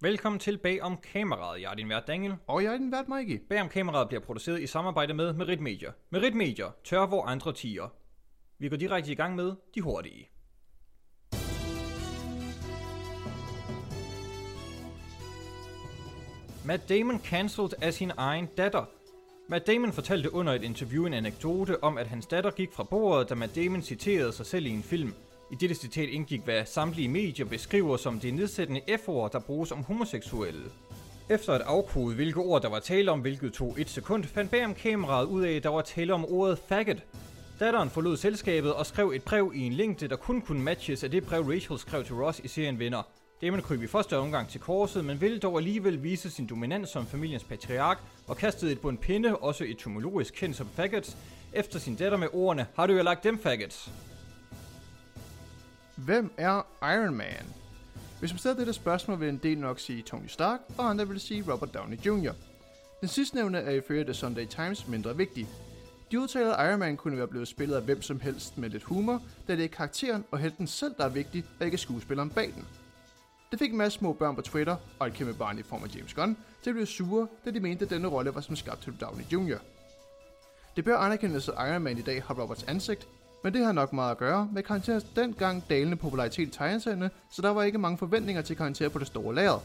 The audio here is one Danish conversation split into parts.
Velkommen til Bag om kameraet. Jeg er din vært Daniel. Og jeg er den vært Mikey. Bag om kameraet bliver produceret i samarbejde med Merit Media. Merit Media. Tør hvor andre tiger. Vi går direkte i gang med de hurtige. Matt Damon cancelled af sin egen datter. Matt Damon fortalte under et interview en anekdote om, at hans datter gik fra bordet, da Matt Damon citerede sig selv i en film. I dette citat indgik, hvad samtlige medier beskriver som det nedsættende F-ord, der bruges om homoseksuelle. Efter at afkode, hvilke ord der var tale om, hvilket tog et sekund, fandt bag om kameraet ud af, at der var tale om ordet faggot. Datteren forlod selskabet og skrev et brev i en længde, der kun kunne matches af det brev Rachel skrev til Ross i serien Venner. Damon kryb i første omgang til korset, men ville dog alligevel vise sin dominans som familiens patriark og kastede et bund pinde, også etymologisk kendt som faggots, efter sin datter med ordene, har du jo lagt dem faggots? Hvem er Iron Man? Hvis man stiller dette spørgsmål, vil en del nok sige Tony Stark, og andre vil sige Robert Downey Jr. Den sidstnævnte er ifølge The Sunday Times mindre vigtig. De udtaler, at Iron Man kunne være blevet spillet af hvem som helst med lidt humor, da det er karakteren og helten selv, der er vigtig, og ikke skuespilleren bag den. Det fik en masse små børn på Twitter, og et kæmpe barn i form af James Gunn, til at blive sure, da de mente, at denne rolle var som skabt til Downey Jr. Det bør anerkendes, at Iron Man i dag har Roberts ansigt, men det har nok meget at gøre med karakterens dengang dalende popularitet i tegneserierne, så der var ikke mange forventninger til karakterer på det store lager.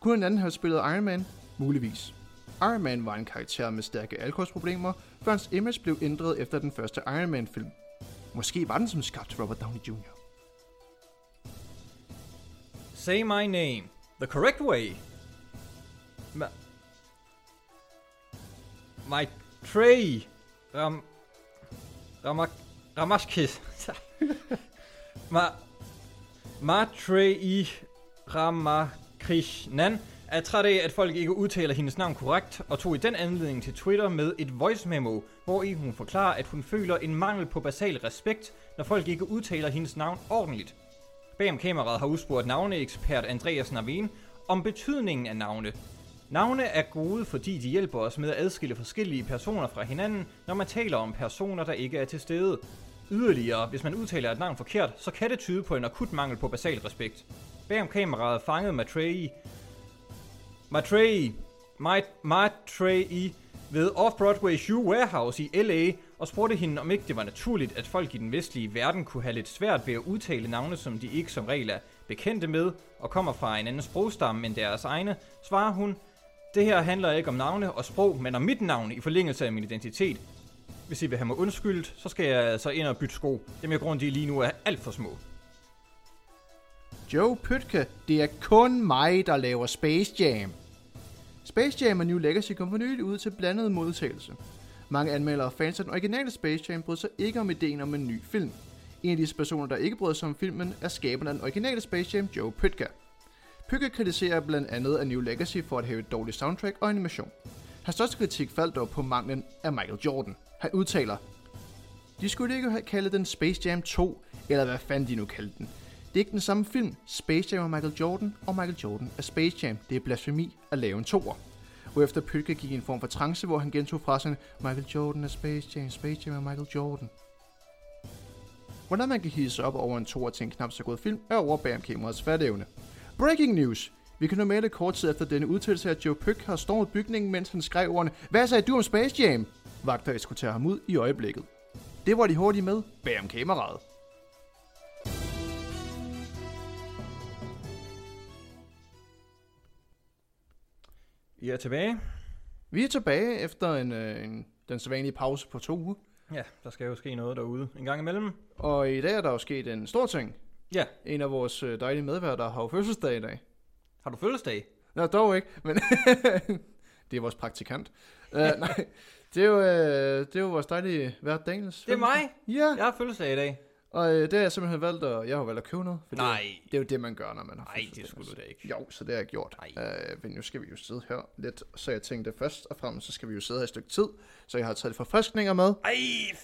Kunne en anden have spillet Iron Man? Muligvis. Iron Man var en karakter med stærke alkoholproblemer, før hans image blev ændret efter den første Iron Man film. Måske var den som skabt Robert Downey Jr. Say my name. The correct way. Ma... My tray. Ram... Ramak... Ramashkis. Ma... Matrei Ramakrishnan er træt af, at folk ikke udtaler hendes navn korrekt, og tog i den anledning til Twitter med et voice memo, hvor i hun forklarer, at hun føler en mangel på basal respekt, når folk ikke udtaler hendes navn ordentligt. Bagom kameraet har udspurgt navneekspert Andreas Navin om betydningen af navne. Navne er gode, fordi de hjælper os med at adskille forskellige personer fra hinanden, når man taler om personer, der ikke er til stede. Yderligere, hvis man udtaler et navn forkert, så kan det tyde på en akut mangel på basal respekt. Bagom kameraet fangede Matrei Matrei Matrei ved Off-Broadway Shoe Warehouse i LA og spurgte hende, om ikke det var naturligt, at folk i den vestlige verden kunne have lidt svært ved at udtale navne, som de ikke som regel er bekendte med og kommer fra en anden sprogstamme end deres egne, svarer hun, det her handler ikke om navne og sprog, men om mit navn i forlængelse af min identitet. Hvis I vil have mig undskyldt, så skal jeg altså ind og bytte sko. Dem jeg grund de lige nu er alt for små. Joe Pytke, det er kun mig, der laver Space Jam. Space Jam og New Legacy kom for nylig ud til blandet modtagelse. Mange anmeldere og fans af den originale Space Jam brød sig ikke om ideen om en ny film. En af disse personer, der ikke brød sig om filmen, er skaberen af den originale Space Jam, Joe Pytka. Pygge kritiserer blandt andet af New Legacy for at have et dårligt soundtrack og animation. Hans største kritik faldt dog på manglen af Michael Jordan. Han udtaler, de skulle ikke have kaldet den Space Jam 2, eller hvad fanden de nu kaldte den. Det er ikke den samme film. Space Jam er Michael Jordan, og Michael Jordan er Space Jam. Det er blasfemi at lave en toer. Hvorefter Pygge gik i en form for trance, hvor han gentog frasen Michael Jordan er Space Jam, Space Jam er Michael Jordan. Hvordan man kan hisse op over en toer til en knap så god film, er over bag om kameraets fatteevne. Breaking news! Vi kan normalt kort tid efter denne udtalelse, at Joe Pyk har stormet bygningen, mens han skrev ordene Hvad sagde du om Space Jam? Vagter eskorterer ham ud i øjeblikket. Det var de hurtige med bag om kameraet. Vi er tilbage. Vi er tilbage efter en, øh, en, den sædvanlige pause på to uger. Ja, der skal jo ske noget derude en gang imellem. Og i dag er der jo sket en stor ting. Ja, En af vores øh, dejlige medværter har jo fødselsdag i dag. har du fødselsdag? Nå, dog ikke, men det er vores praktikant. Uh, nej, det er, jo, uh, det er jo vores dejlige vært Daniels. Det er mig. Ja, Jeg har fødselsdag i dag. Og uh, det har jeg simpelthen valgt at, jeg har valgt at købe noget. For Nej. Det, det er jo det, man gør, når man har Nej, det skulle du da ikke. Jo, så det har jeg gjort. Nej. Uh, men nu skal vi jo sidde her lidt, så jeg tænkte først og fremmest, så skal vi jo sidde her et stykke tid, så jeg har taget forfriskninger med. Ej,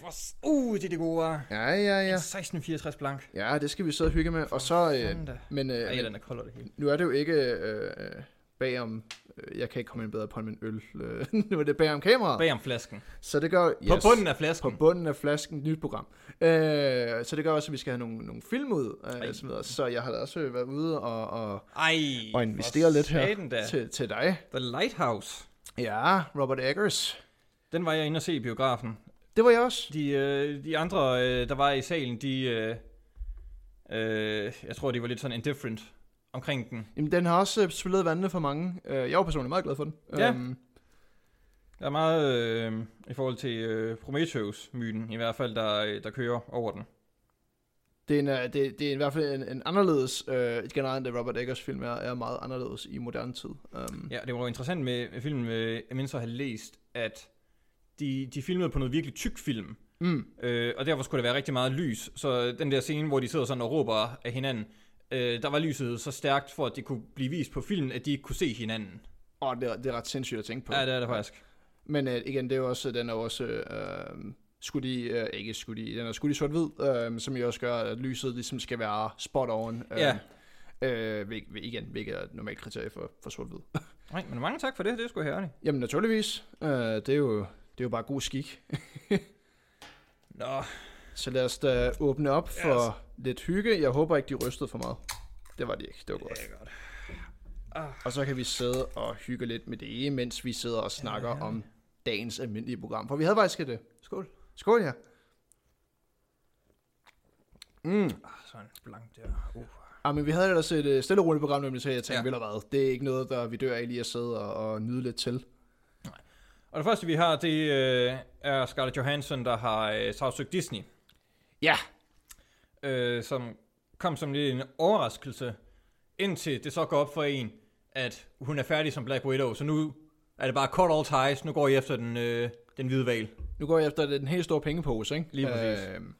for... Uh, det er det gode. Ja, ja, ja. Ja. 1664 blank. Ja, det skal vi sidde og hygge med. Og så, øh, men, øh, Ej, men den er kold det hele. nu er det jo ikke øh, øh, bagom, øh, jeg kan ikke komme ind bedre på min øl, øh, nu er det bagom kameraet. Bag om flasken. Så det gør, På bunden af flasken. på bunden af flasken, nyt program. Øh, så det gør også, at vi skal have nogle, nogle film ud, øh, så, videre. så jeg har da også været ude og, og, Ej, og investere lidt her da. til, til dig. The Lighthouse. Ja, Robert Eggers. Den var jeg inde og se i biografen. Det var jeg også. De, øh, de andre, øh, der var i salen, de... Øh, øh, jeg tror, de var lidt sådan indifferent omkring den. Jamen, den har også øh, spillet vandene for mange. Øh, jeg var personligt meget glad for den. Ja. Øhm, Der er meget øh, i forhold til øh, Prometheus-myten, i hvert fald, der, øh, der kører over den. det, er en, øh, det, det er i hvert fald en, en anderledes, øh, generelt det Robert Eggers film er, er meget anderledes i moderne tid. Um, Ja, det var jo interessant med, med filmen, øh, jeg mindst at have læst, at de, de filmede på noget virkelig tyk film, mm, øh, og derfor skulle der være rigtig meget lys. Så den der scene, hvor de sidder sådan og råber af hinanden, øh, der var lyset så stærkt, for at det kunne blive vist på filmen, at de ikke kunne se hinanden. og det, er- det er ret sindssygt at tænke på. Ja, det er det faktisk. Men øh, igen, det er jo også, den er også øh, skudt i, øh, ikke skudt i, den er skudt i sort-hvid, øh, som jo også gør, at lyset ligesom skal være spot on. Øh, Ja. Øh, igen, hvilket er et normalt kriterie for, for sort-hvid. Nej, men mange tak for det, det er sgu herligt. Jamen naturligvis, øh, det, er jo, det er jo bare god skik. Nå, Så lad os da åbne op for Yes. Lidt hygge. Jeg håber ikke, de rystede for meget. Det var de ikke, det var godt. det er godt. Ah. Og så kan vi sidde og hygge lidt med det, mens vi sidder og snakker ja, ja. om dagens almindelige program. For vi havde faktisk et... øh, Skål. Skål, ja. Mm. Ah, sådan blank der. Uh. Ja, men vi havde ellers et øh, stille og roligt program, nemlig så jeg tænkte, Ja. hvad, det er ikke noget, der vi dør af lige at sidde og, og nyde lidt til. Og det første, vi har, det øh, er Scarlett Johansson, der har øh, sagsøgt Disney. Ja, øh, som kom som lidt en overraskelse, indtil det så går op for en, at hun er færdig som Black Widow, så nu er det bare cut all ties, nu går I efter den, øh, den hvide val. nu går jeg efter den helt store pengepose, ikke? Lige præcis. Øhm,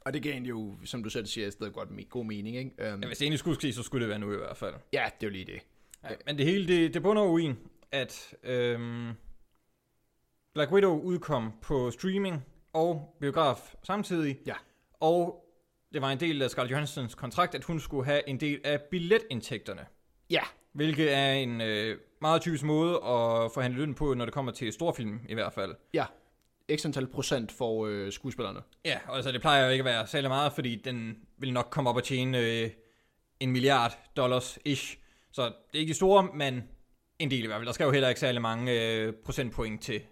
og det gav egentlig jo, som du selv siger, sted godt me- god mening, ikke? Øhm, Ja, hvis det egentlig skulle ske, så skulle det være nu i hvert fald. ja, det er jo lige det. Ja, men det hele, det, det bunder jo i, at øhm, Black Widow udkom på streaming og biograf samtidig. Ja. Og det var en del af Scarlett Johanssons kontrakt, at hun skulle have en del af billetindtægterne. Ja, Hvilket er en øh, meget typisk måde at forhandle løn på, når det kommer til storfilm i hvert fald. ja. X antal procent for øh, skuespillerne. Ja, og altså det plejer jo ikke at være særlig meget, fordi den vil nok komme op og tjene øh, en milliard dollars ish. Så det er ikke de store, men en del i hvert fald. Der skal jo heller ikke særlig mange øh, procentpoint til,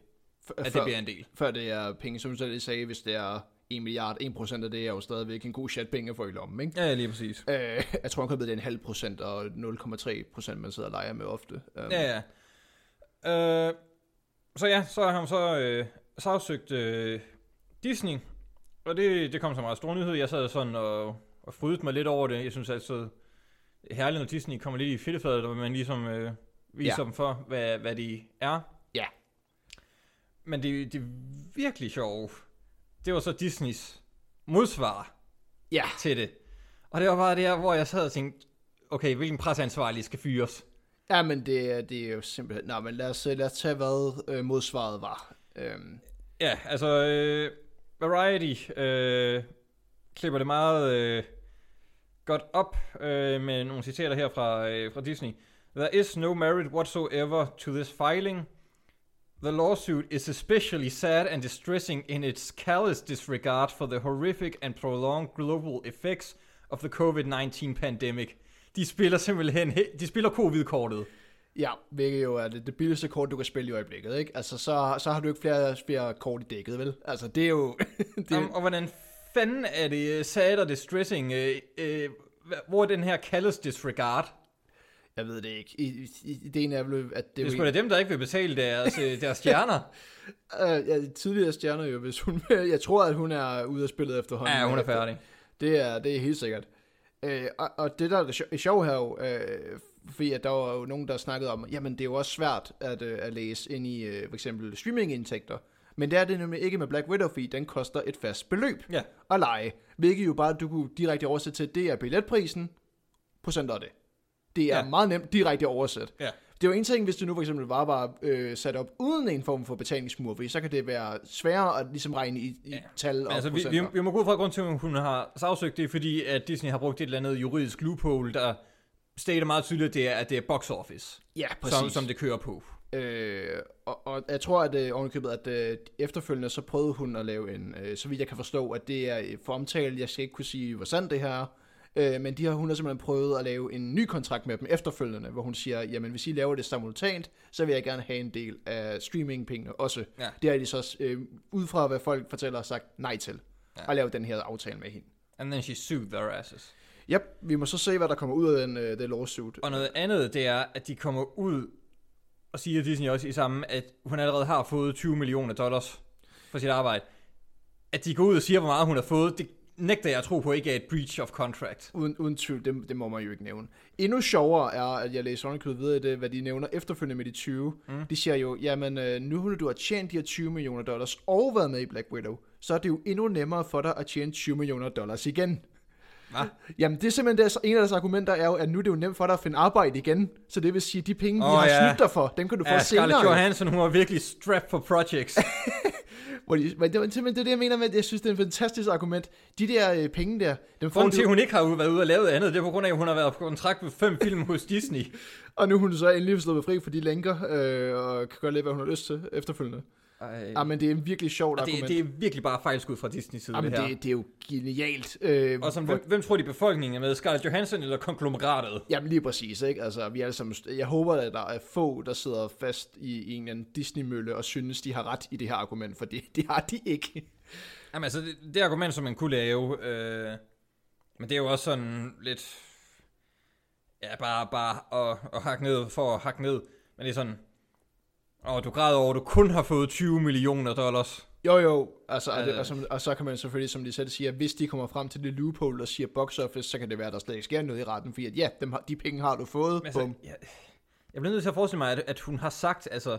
at det før, bliver en del. før det er penge, som du selv sagde, hvis det er 1 milliard, 1 procent af det er jo stadigvæk en god chat penge få i lommen, ikke? Ja, lige præcis. Øh, jeg tror, han det er en halv procent og 0,3 procent, man sidder og leger med ofte. Um, Ja, ja. Øh, så ja, så har han så øh, sagsøgt øh, Disney, og det, det kom som en meget stor nyhed. Jeg sad sådan og, og frydede mig lidt over det. Jeg synes altså, er herligt, når Disney kommer lidt i fedtefadet, hvor man ligesom øh, viser Ja. dem for, hvad, hvad de er. Ja. Men det, det er virkelig sjovt. Det var så Disneys modsvar ja, til det. Og det var bare der, hvor jeg sad og tænkte, okay, hvilken presseansvarlig skal fyres? ja, men det, er- det er jo simpelthen... Nå, men lad os, lad os tage, hvad øh, modsvaret var. Øhm, Ja, altså øh, Variety øh, klipper det meget øh, godt op øh, med nogle citater her fra, øh, fra Disney. There is no merit whatsoever to this filing. The lawsuit is especially sad and distressing in its callous disregard for the horrific and prolonged global effects of the COVID-19 pandemic. De spiller simpelthen, he- de spiller covid-kortet. ja, hvilket jo er det, det billigste kort, du kan spille i øjeblikket, ikke? Altså, så, så har du ikke flere, flere kort i dækket, vel? Altså, det er jo... det. Um, og hvordan fanden er det uh, sad og distressing? Uh, uh, hvor er den her callous disregard? Jeg ved det ikke. I, i, ideen er vel, at det, Det er sgu da dem, der ikke vil betale deres, uh, deres stjerner. Øh, ja, tidligere stjerner jo, hvis hun... jeg tror, at hun er ude af spillet efterhånden. ja, hun er færdig. Det er, det er helt sikkert. Øh, og, og det der er det sjo- sjove her jo, øh, fordi at der var jo nogen, der snakkede om, jamen det er jo også svært at, øh, at læse ind i øh, for eksempel streamingindtægter. Men det er det nemlig ikke med Black Widow, fordi den koster et fast beløb Ja. at lege. Hvilket jo bare, du kunne direkte oversætte til, det er billetprisen, procent af det. Det er Ja. meget nemt direkte at oversætte. Ja. Det er jo en ting, hvis det nu for eksempel bare var øh, sat op uden en form for betalingsmur, fordi så kan det være sværere at ligesom regne i, i Ja. tal Men og altså, vi, procenter. vi, vi må gå ud fra grund til, at hun har sagsøgt det, fordi at Disney har brugt et eller andet juridisk loophole, der stater meget tydeligt, det er, at det er box office, Ja, som, som det kører på. Øh, og, og jeg tror, at øh, ovenikøbet, at øh, efterfølgende, så prøvede hun at lave en, øh, så vidt jeg kan forstå, at det er for omtale, jeg skal ikke kunne sige, hvor sandt det her er, øh, men de har, hun har simpelthen prøvet at lave en ny kontrakt med dem efterfølgende, hvor hun siger, jamen hvis I laver det simultant, så vil jeg gerne have en del af streamingpengene også. Ja. Det har de så, øh, ud fra hvad folk fortæller, sagt nej til, Ja. at lave den her aftale med hende. And then she sued their asses. Yep, vi må så se, hvad der kommer ud af den, øh, det lawsuit. Og noget andet, det er, at de kommer ud og siger Disney også i sammen, at hun allerede har fået 20 millioner dollars for sit arbejde. At de går ud og siger, hvor meget hun har fået, det nægter jeg at tro på ikke er et breach of contract. Uden, uden tvivl, det, det må man jo ikke nævne. Endnu sjovere er, at jeg læser underkøbet videre i det, hvad de nævner efterfølgende med de 20. Mm. De siger jo, jamen øh, nu når du har tjent de her 20 millioner dollars og været med i Black Widow, så er det jo endnu nemmere for dig at tjene 20 millioner dollars igen. Hvad? Jamen det er simpelthen deres, en af deres argumenter er jo, at nu er det jo nemt for dig at finde arbejde igen. Så det vil sige, at de penge, oh, de har ja. snydt dig for, dem kan du få Ja, senere. Scarlett Johansson, hun var virkelig strapped for projects. Hvor de, men det er simpelthen det, er det, jeg mener med, at jeg synes, det er en fantastisk argument. De der øh, penge der, dem får Grunden til, at hun ikke har været ude og lavet andet, det er på grund af, at hun har været på kontrakt med fem film hos Disney. og nu er hun så endelig sluppet fri for de lænker, øh, og kan gøre lidt, hvad hun har lyst til efterfølgende. Ej. Ja, men det er en virkelig sjovt Og det, argument. det er virkelig bare fejlskud fra Disney side, Jamen, det her. det, det er jo genialt. Øh, Og som, hvem, hvem tror de befolkningen er med? Scarlett Johansson eller konglomeratet? Jamen lige præcis, ikke? Altså, vi er alle sammen, jeg håber, at der er få, der sidder fast i, i en eller anden Disney-mølle og synes, de har ret i det her argument, for det, det har de ikke. Jamen altså, det, det argument, som man kunne lave, øh, men det er jo også sådan lidt, ja, bare, bare at, at hakke ned for at hakke ned. Men det er sådan, og du græder over, at du kun har fået 20 millioner dollars. Jo, jo, altså, og, det, Øh. og, som, og så kan man selvfølgelig, som de selv siger, hvis de kommer frem til det loophole og siger box office, så kan det være, at der slet ikke sker noget i retten, fordi at, ja, dem har, de penge har du fået, Men altså, bum. jeg, jeg bliver nødt til at forestille mig, at, at hun har sagt, altså,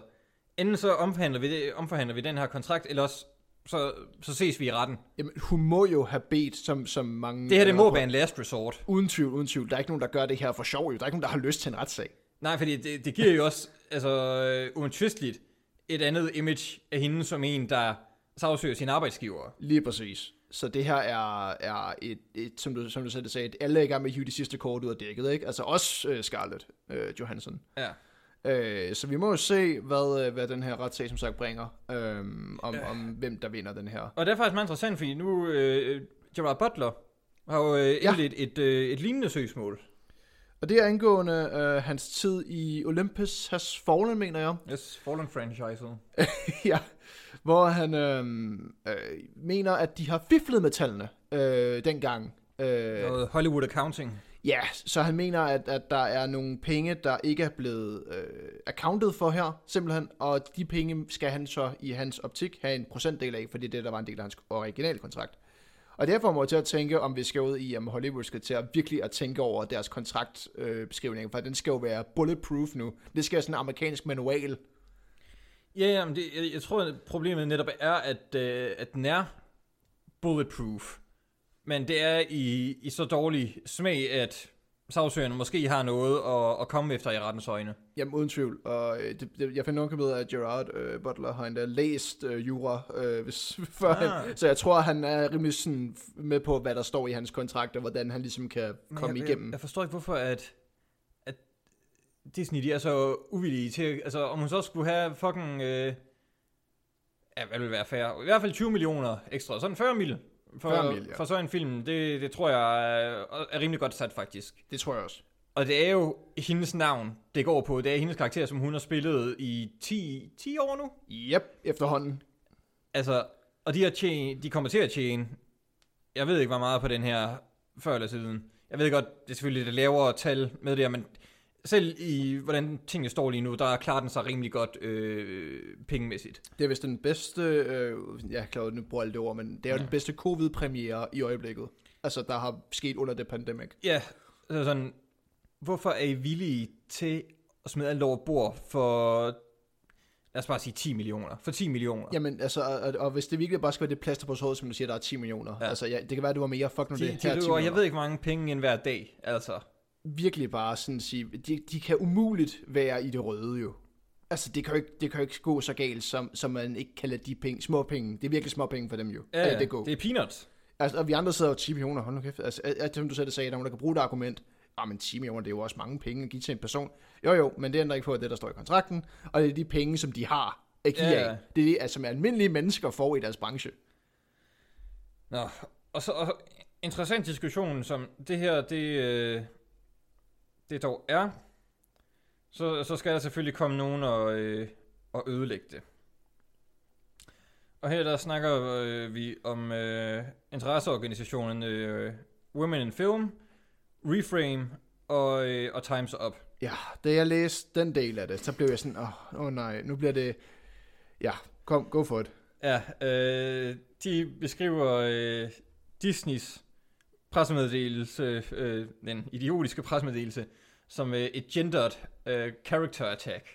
enten så omforhandler vi, det, omforhandler vi den her kontrakt, eller også så, så ses vi i retten. Jamen, hun må jo have bedt, som, som mange... Det her, det må være en last resort. Uden tvivl, uden tvivl. Der er ikke nogen, der gør det her for sjov, jo. Der er ikke nogen, der har lyst til en retssag. Nej, fordi det, det giver jo også, altså, øh, uomtvisteligt, et andet image af hende som en, der sagsøger sin arbejdsgiver. Lige præcis. Så det her er, er et, et, som du, som du selv sagde, et- alle er i gang med at hive de sidste kort ud af dækket, ikke? Altså også uh, Scarlett uh, Johansson. Ja. Uh, så vi må jo se, hvad, uh, hvad den her retssag som sagt bringer, um, om, om hvem der vinder den her. Og det er faktisk meget interessant, fordi nu, øh, Gerard Butler har jo øh, Ja. indledt et, øh, et lignende søgsmål. Og det er angående uh, hans tid i Olympus Has Fallen, mener jeg. Yes, Fallen franchise. ja, hvor han øhm, øh, mener, at de har fiflet med tallene øh, dengang. Øh, Noget Hollywood accounting. Ja, så han mener, at, at der er nogle penge, der ikke er blevet øh, accounted for her, simpelthen, og de penge skal han så i hans optik have en procentdel af, fordi det er det, der var en del af hans originale kontrakt. Og derfor må jeg til at tænke, om vi skal ud i, om Hollywood skal til at virkelig at tænke over deres kontraktbeskrivning, øh, for den skal jo være bulletproof nu. Det skal være sådan en amerikansk manual. Ja, ja, men det, jeg, jeg tror, at problemet netop er, at, øh, at den er bulletproof. Men det er i, i så dårlig smag, at sagsøgerne måske har noget at, at komme efter i rettens øjne. Jamen uden tvivl, og øh, det, det, jeg finder nok med, at Gerard øh, Butler har endda læst øh, jura, øh, hvis, før Ah. han, så jeg tror, han er rimelig sådan med på, hvad der står i hans kontrakt, og hvordan han ligesom kan Men komme jeg, igennem. Jeg, jeg forstår ikke, hvorfor at, at Disney de er så uvillige til... Altså, om hun så skulle have fucking... Øh, ja, hvad vil være fair? I hvert fald 20 millioner ekstra. Sådan 40 mil. For, 40 mil, ja. for sådan en film, det, det tror jeg er, er rimelig godt sat, faktisk. Det tror jeg også. Og det er jo hendes navn, det går på. Det er hendes karakter, som hun har spillet i 10, 10 år nu. Yep, efterhånden. Altså, og de, har tjene, de kommer til at tjene, jeg ved ikke, hvor meget på den her før eller siden. Jeg ved godt, det er selvfølgelig det lavere tal med det her, men selv i, hvordan tingene står lige nu, der klarer den sig rimelig godt øh, pengemæssigt. Det er vist den bedste, øh, jeg er klar, over, at nu bruger alle det ord, men det er jo Ja. den bedste covid-premiere i øjeblikket. Altså, der har sket under det pandemic. Ja, så sådan, hvorfor er I villige til at smide alt over bord for, lad os bare sige 10 millioner, for 10 millioner? Jamen, altså, og, og hvis det virkelig bare skal være det plaster på såret, som du siger, der er 10 millioner. Ja. Altså, ja, det kan være, at du var mere, fuck nu de, det, her de er 10 løber, jeg millioner. ved ikke, hvor mange penge end hver dag, altså. Virkelig bare sådan sige, de, de kan umuligt være i det røde jo. Altså, det kan jo ikke, det kan jo ikke gå så galt, som, som man ikke kan lade de penge, små penge, det er virkelig små penge for dem jo. Ja, det gå. det er peanuts. Altså, og vi andre sidder jo 10 millioner, hold nu kæft. Altså, at, at, som du selv sagde, der er nogen, der kan bruge det argument. ah, men 10 millioner, det er jo også mange penge at give til en person. Jo jo, men det ændrer ikke på, at det der står i kontrakten, og det er de penge, som de har at give Ja, ja. ja. af. Det er det, altså, som almindelige mennesker får i deres branche. Nå, og så og interessant diskussion, som det her, det, øh, det dog er, så, så skal der selvfølgelig komme nogen og, øh, og ødelægge det. Og her der snakker øh, vi om øh, interesseorganisationen øh, Women in Film, Reframe og, øh, og Time's Up. Ja, da jeg læste den del af det, så blev jeg sådan, åh oh, oh nej, nu bliver det, ja, kom, go for it. Ja, øh, de beskriver øh, Disneys pressemeddelelse, øh, den idiotiske pressemeddelelse, som øh, et gendered øh, character attack.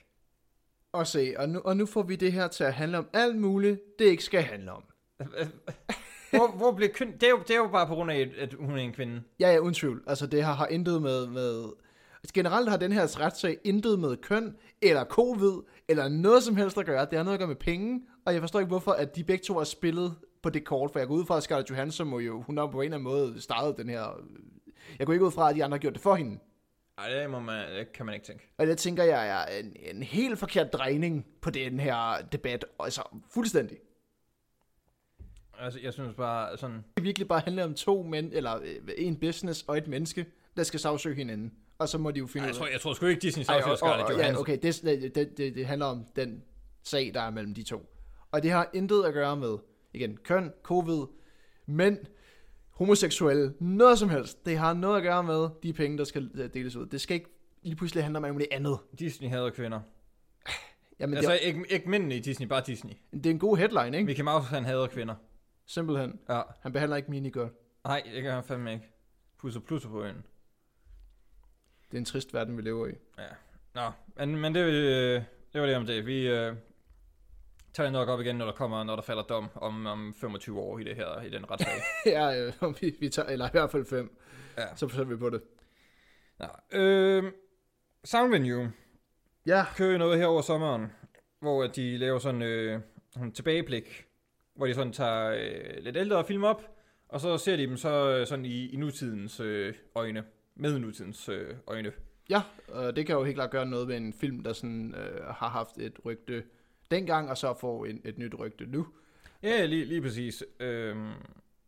Og se, og nu, og nu får vi det her til at handle om alt muligt, det ikke skal handle om. Hvor, hvor blev køn... Det er, jo, det er jo bare på grund af, at hun er en kvinde. Ja, ja, uden tvivl. Altså, det har, har intet med, med... Altså, generelt har den her retssag intet med køn, eller covid, eller noget som helst at gøre. Det har noget at gøre med penge, og jeg forstår ikke, hvorfor at de begge to har spillet på det kort, for jeg går ud fra, at Scarlett Johansson må jo, hun har på en eller anden måde startet den her... Jeg går ikke ud fra, at de andre har gjort det for hende. Nej, det, må man, det kan man ikke tænke. Og det tænker jeg er en, en helt forkert drejning på den her debat. Altså, fuldstændig. Altså, jeg synes bare sådan... Det virkelig bare handler om to mænd, eller øh, en business og et menneske, der skal sagsøge hinanden. Og så må de jo finde Nej, jeg tror, jeg tror sgu ikke, Disney Ej, sagsøger Scarlett Johansson. Ja, okay, det, det, det, det, det handler om den sag, der er mellem de to. Og det har intet at gøre med, igen, køn, covid, mænd, homoseksuelle, noget som helst. Det har noget at gøre med de penge, der skal øh, deles ud. Det skal ikke lige pludselig handle om alt muligt andet. Disney hader kvinder. Jamen, altså, det, ikke, ikke mændene i Disney, bare Disney. er, det er en god headline, ikke? Mickey Mouse, han hader kvinder. Simpelthen. Ja. Han behandler ikke mini godt. Nej, det kan han fandme ikke. Pusser plusser på en. Det er en trist verden, vi lever i. Nå, men, men det, øh, det var det om det. Vi øh, tager det nok op igen, når der kommer, når der falder dom om, om 25 år i det her, i den retssag. ja, øh, vi, vi tager, eller i hvert fald fem. Ja. Så forsøger vi på det. Nå, øh, Sound Venue Ja, kører noget her over sommeren, hvor de laver sådan øh, en tilbageblik, hvor de sådan tager øh, lidt ældre film op, og så ser de dem så øh, sådan i, i nutidens øh, øjne, med nutidens øh, øjne. ja og det kan jo helt klart gøre noget ved en film, der sådan, øh, har haft et rygte dengang, og så får en, et nyt rygte nu. Ja, lige, lige præcis. Øhm,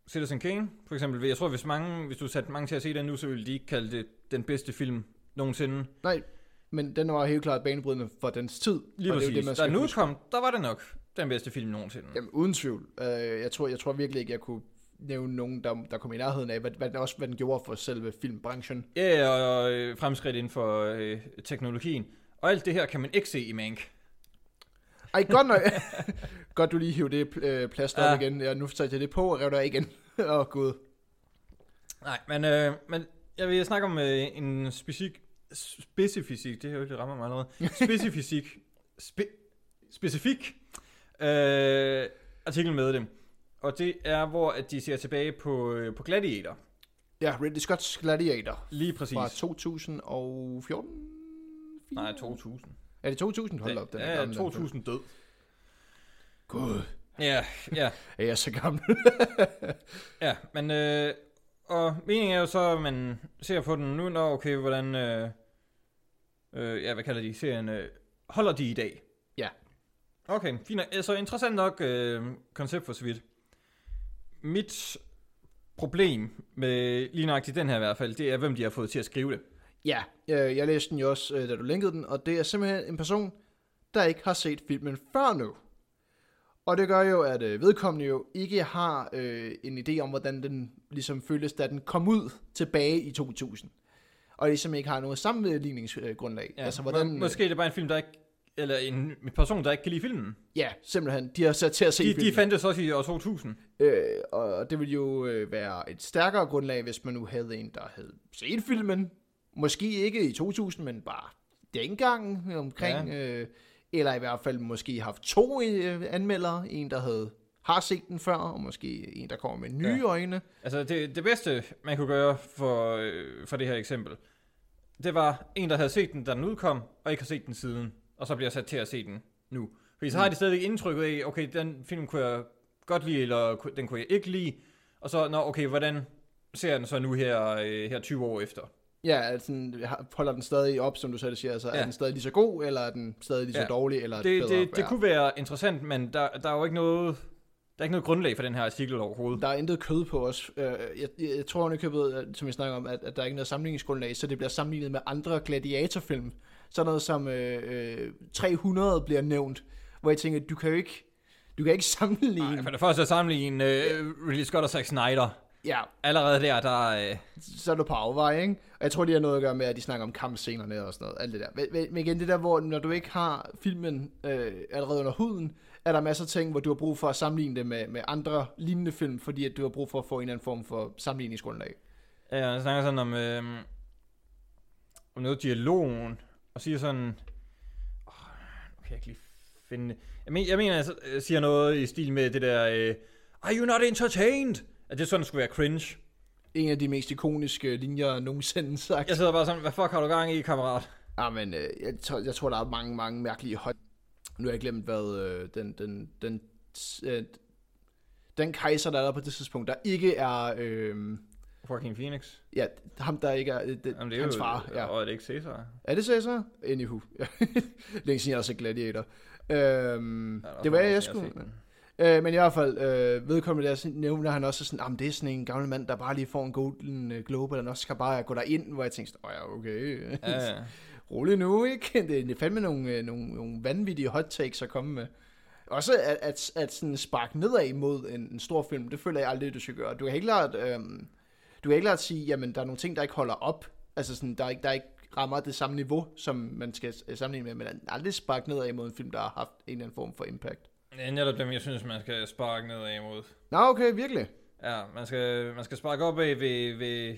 Citizen Kane, for eksempel. Jeg tror, hvis, mange, hvis du satte mange til at se den nu, så ville de ikke kalde det den bedste film nogensinde. Nej, men den var helt klart banebrydende for dens tid. Lige og det præcis. det, man den huske. udkom, der var det nok den bedste film nogensinde. Jamen, uden tvivl. Øh, jeg, tror, jeg tror virkelig ikke, jeg kunne nævne nogen, der, der kom i nærheden af, hvad, hvad, den også, hvad den gjorde for selve filmbranchen. Ja, og øh, fremskridt inden for øh, teknologien. Og alt det her kan man ikke se i Mank. Ej, godt nok. godt, du lige hiver det øh, Ja. op igen. Ja, nu satte jeg det på og rev det af igen. Åh, oh, gud. Nej, men, øh, men jeg vil snakke om øh, en specifik, specifik, det her jo ikke rammer mig allerede, specifik, spe, specifik øh, artikel med dem. Og det er, hvor at de ser tilbage på, øh, på Gladiator. Ja, Ridley Scott's Gladiator Lige præcis. fra 2014? Nej, 2000. Er det 2000? Hold op, den er ja, gammel. den film. 2000 død. Gud, Ja, ja, er jeg så gammel? ja. Men, øh, og meningen er jo så, at man ser på den nu, når okay, hvordan, øh, øh, ja, hvad kalder de serien, øh, holder de i dag? Ja. Okay, fint. Altså interessant nok øh, koncept for så vidt. Mit problem med lige nøjagtigt den her i hvert fald, det er, hvem de har fået til at skrive det. Ja, øh, jeg læste den jo også, øh, da du linkede den, og det er simpelthen en person, der ikke har set filmen før nu. Og det gør jo, at øh, vedkommende jo ikke har øh, en idé om, hvordan den ligesom føles, da den kom ud tilbage i 2000. Og ligesom ikke har noget sammenligningsgrundlag. Ja, altså, hvordan, må, måske er det bare en film, der ikke, eller en, en person, der ikke kan lide filmen. Ja, simpelthen. De har sat til at se De, filmen. de fandtes også i år 2000. Øh, og det ville jo øh, være et stærkere grundlag, hvis man nu havde en, der havde set filmen. Måske ikke i 2000, men bare dengang omkring. Ja. Øh, eller i hvert fald måske haft to øh, anmeldere. En, der havde har set den før, og måske en, der kommer med nye Ja. øjne. Altså, det, det bedste, man kunne gøre for, øh, for det her eksempel, det var en, der havde set den, da den udkom, og ikke har set den siden, og så bliver sat til at se den nu. Fordi så har de stadigvæk indtrykket af, okay, den film kunne jeg godt lide, eller den kunne jeg ikke lide, og så, nå, okay, hvordan ser den så nu her, øh, her 20 år efter? Ja, at sådan, har- holder den stadig op, som du selv siger. Altså, ja. Ja. er den stadig lige så god, eller er den stadig lige så Ja. dårlig, eller Det, bedre? det, det kunne være interessant, men der, der er jo ikke noget, der er ikke noget grundlag for den her artikel overhovedet. Der er intet kød på os. Øh, Jeg, jeg, jeg tror købet, at- som vi snakker om, at, at der er ikke noget sammenligningsgrundlag, så det bliver sammenlignet med andre gladiatorfilm. Sådan noget som øh, øh, 300 bliver nævnt, hvor jeg tænker, du kan jo ikke, du kan ikke sammenligne. Nej, for det første at sammenligne uh, Ridley Scott og Zack Snyder. Ja, Allerede der, der... Uh, så er du på afvej, ikke? Og jeg tror, det har noget at gøre med, at de snakker om kampscenerne og sådan noget, alt det der. Men, igen, det der, hvor når du ikke har filmen øh, allerede under huden, er der masser af ting, hvor du har brug for at sammenligne det med, med andre lignende film, fordi at du har brug for at få en eller anden form for sammenligningsgrundlag. ja, jeg snakker sådan om, øh, om noget dialogen, og siger sådan... Oh, nu kan jeg ikke lige finde. Jeg, men, jeg mener, jeg, jeg siger noget i stil med det der... Øh, Are you not entertained? At det sådan skulle være cringe. En af de mest ikoniske linjer nogensinde sagt. Jeg sidder bare sådan, hvad fuck har du gang i, kammerat? Ja, men øh, jeg, tror, jeg tror, der er mange, mange mærkelige hot... Nu har jeg glemt, hvad øh, den, den, den, øh, den kejser, der er der på det tidspunkt, der ikke er... Øh, Joaquin Phoenix. ja, ham, der ikke er... Øh, det, Jamen, det er hans jo, far, ja. Og er det ikke Cæsar? Er det Cæsar? Anywho. Længe siden jeg har set Gladiator. Øhm, Ja, er det var jeg, jeg skulle... Øh, men i hvert fald, øh, vedkommende der, nævner han også sådan, at det er sådan en gammel mand, der bare lige får en Golden øh, Globe, eller også skal bare gå derind, hvor jeg tænkte, åh ja, okay, Ja, ja. rolig nu, ikke? Det, er fandme nogle, øh, nogle, nogle vanvittige hot takes at komme med. Også at, at, at sådan sparke nedad mod en, en stor film, det føler jeg aldrig, du skal gøre. Du kan ikke klart, øhm, du kan ikke klart sige, jamen der er nogle ting, der ikke holder op. Altså sådan, der er ikke, der er ikke rammer det samme niveau, som man skal øh, sammenligne med, men aldrig sparke nedad mod en film, der har haft en eller anden form for impact. Det er netop dem, jeg synes, man skal sparke nedad imod. Nå, okay, virkelig. Ja, man skal, man skal sparke op af ved, ved,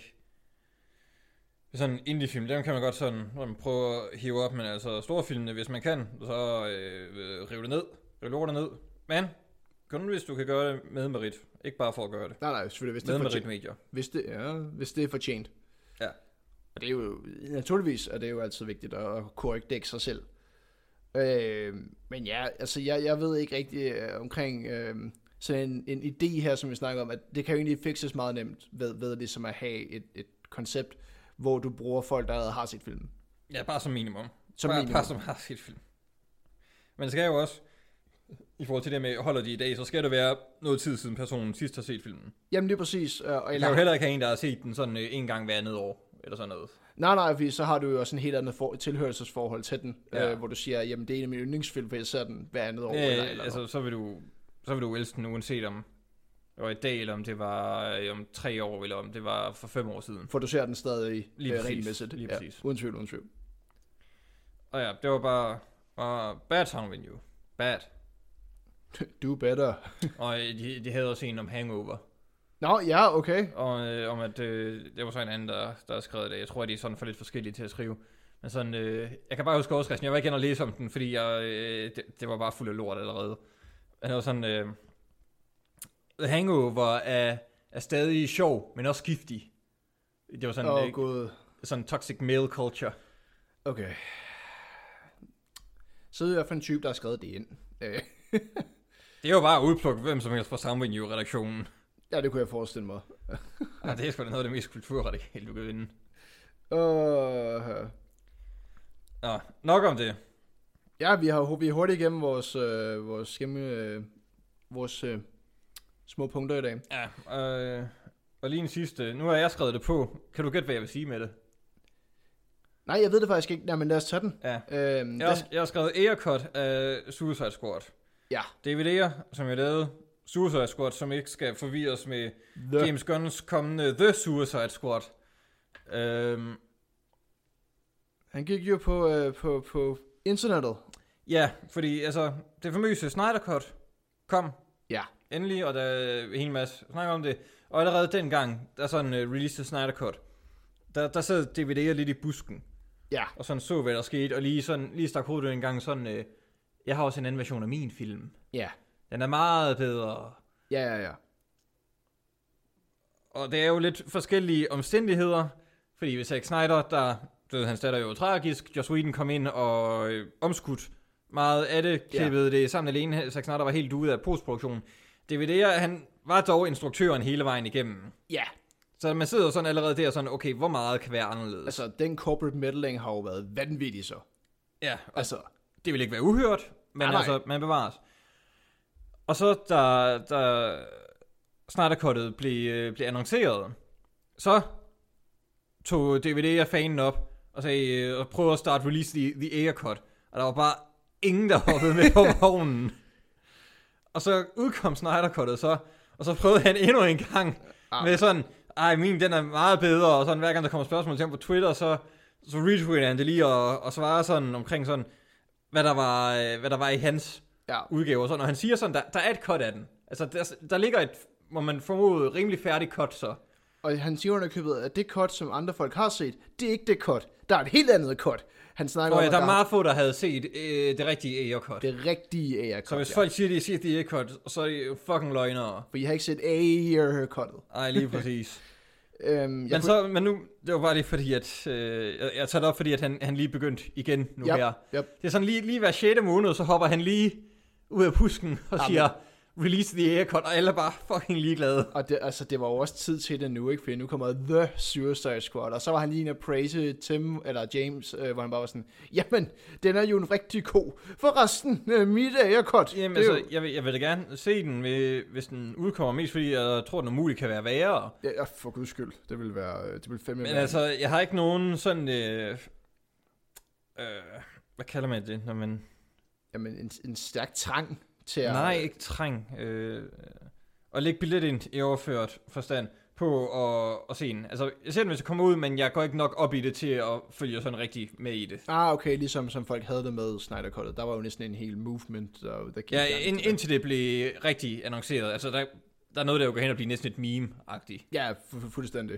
ved sådan indie-film. Dem kan man godt sådan, sådan prøve at hive op, men altså store filmene, hvis man kan, så øh, rive det ned. Rive lortet ned. Men kun hvis du kan gøre det med merit. Ikke bare for at gøre det. Nej, nej, selvfølgelig, hvis det Med er fortjent. medier. Hvis det, ja, hvis det er fortjent. Ja. Og det er jo, naturligvis er det jo altid vigtigt at dække sig selv. Øh, men ja, altså jeg, jeg ved ikke rigtig øh, omkring øh, sådan en, en idé her, som vi snakker om, at det kan jo egentlig fixes meget nemt ved, ved ligesom at have et, et koncept, hvor du bruger folk, der allerede har set filmen. Ja, bare som minimum. Som bare, minimum. Bare som har set film. Men skal jo også, i forhold til det med, holder de i dag, så skal det være noget tid siden personen sidst har set filmen. Jamen det er præcis. Øh, og Jeg kan eller, jo heller ikke have en, der har set den sådan øh, en gang hver andet år, eller sådan noget. nej, nej, fordi så har du jo også en helt andet for, tilhørelsesforhold til den, Ja. øh, hvor du siger, jamen det er en af mine yndlingsfilm, for jeg ser den hver andet år. Ja, eller, eller altså, så vil du, så vil du elske den uanset om det var i dag, eller om det var øh, om tre år, eller om det var for fem år siden. For du ser den stadig Lige øh, regelmæssigt. lige ja, præcis. uden tvivl, uden tvivl. Og ja, det var bare, bare Bad Sound Venue. Bad. Do better. Og øh, de, de havde også en om Hangover. Nå, ja, okay. Og øh, om at, øh, det var så en anden, der, der har skrevet det. Jeg tror, at de er sådan for lidt forskellige til at skrive. Men sådan, øh, jeg kan bare huske overskriften. Jeg var ikke inde og læse om den, fordi jeg, øh, det, det, var bare fuld af lort allerede. Men det var sådan, øh, The Hangover er, er stadig sjov, men også giftig. Det var sådan, oh, øh, gud. sådan toxic male culture. Okay. Så er jeg for en type, der har skrevet det ind. Øh, Det er jo bare at udplukke hvem som helst fra Soundvenue-redaktionen. Ja, det kunne jeg forestille mig. Ja, det er sgu da noget af det mest kulturradikale, du kan vinde. Uh, Nå, nok om det. ja, vi har vi er hurtigt igennem vores, øh, vores, gennem, øh, vores øh, små punkter i dag. Ja, øh, og lige en sidste. Nu har jeg skrevet det på. Kan du gætte, hvad jeg vil sige med det? Nej, jeg ved det faktisk ikke. Nej, men lad os tage den. Ja. Øhm, Jeg har, jeg har skrevet Aircut af Suicide Squad. Ja. DVD'er, som jeg lavede. Suicide Squad, som ikke skal forvirres med The. James Gunn's kommende The Suicide Squad. Øhm, Han gik jo på, øh, på, på internettet. ja, fordi altså, det famøse Snyder Cut kom Ja. endelig, og der er en hel masse snakker om det. Og allerede dengang, der sådan uh, released Snyder Cut, der, der sad DVD'er lidt i busken. Ja. Og sådan så, hvad der skete, og lige, sådan, lige stak hovedet en gang sådan, øh, jeg har også en anden version af min film. Ja. Den er meget bedre. Ja, ja, ja. Og det er jo lidt forskellige omstændigheder, fordi hvis Zack Snyder, der døde hans datter jo tragisk, Joss Whedon kom ind og øh, omskudt meget af det, klippede det sammen alene, Zack Snyder var helt ude af postproduktionen. DVD'er, han var dog instruktøren hele vejen igennem. Ja. Så man sidder sådan allerede der sådan, okay, hvor meget kan være anderledes? Altså, den corporate meddling har jo været vanvittig så. ja, Altså, det vil ikke være uhørt, men Nej, nej. altså, man bevares. Og så da, da Snyder Cut'et blev, øh, blev annonceret, så tog DVD og fanen op og, sagde, øh, og prøvede at starte release the, the Air Cut. Og der var bare ingen, der hoppede med på vognen. Og så udkom Snyder Cut'et så, og så prøvede han endnu en gang Ah. med sådan, ej min den er meget bedre, og sådan hver gang der kommer spørgsmål til ham på Twitter, så, så retweeter han det lige og, og svarer sådan omkring sådan, hvad der var, øh, hvad der var i hans ja. udgave. Og sådan, og han siger sådan, der, der er et cut af den. Altså, der, der ligger et, må man formode, rimelig færdigt cut så. Og han siger under købet, at det cut, som andre folk har set, det er ikke det cut. Der er et helt andet cut. Han snakker om, ja, at der er meget få, der havde set øh, det rigtige air cut. det rigtige air cut. Så hvis ja. folk siger, de har set det air cut, så er de fucking løgnere. For I har ikke set air cuttet. Ej, lige præcis. Øhm, jeg men, kunne- så, men nu, det var bare lige fordi, at øh, jeg, jeg tager det op, fordi at han, han lige begyndt igen nu Yep, her. yep. Det er sådan lige, lige hver 6. måned, så hopper han lige ud af pusken og Jamen. siger, release the air cut, og alle er bare fucking ligeglade. Og det, altså, det var jo også tid til det nu, ikke? For nu kommer The Suicide Squad, og så var han lige inde og praise Tim, eller James, øh, hvor han bare var sådan, jamen, den er jo en rigtig ko. Forresten, øh, mit aircut. Jamen, det altså, jeg, vil, jeg vil da gerne se den, ved, hvis den udkommer, mest fordi jeg tror, den umuligt kan være værre. jo, ja, for guds skyld, det vil være, øh, det vil fandme Men være. altså, jeg har ikke nogen sådan... Øh, øh, hvad kalder man det, når man... Jamen, en, en stærk trang til at... Nej, ikke træng. Øh, at lægge billet ind i overført forstand på at, at se den. Altså, jeg ser den, hvis jeg kommer ud, men jeg går ikke nok op i det til at følge sådan rigtig med i det. Ah, okay, ligesom som folk havde det med Snyder Cuttet. Der var jo næsten en hel movement, der, der gik Ja, ind, indtil det blev rigtig annonceret. Altså, der, der er noget, der jo går hen og blive næsten et meme-agtigt. Ja, fu- fu- fuldstændig.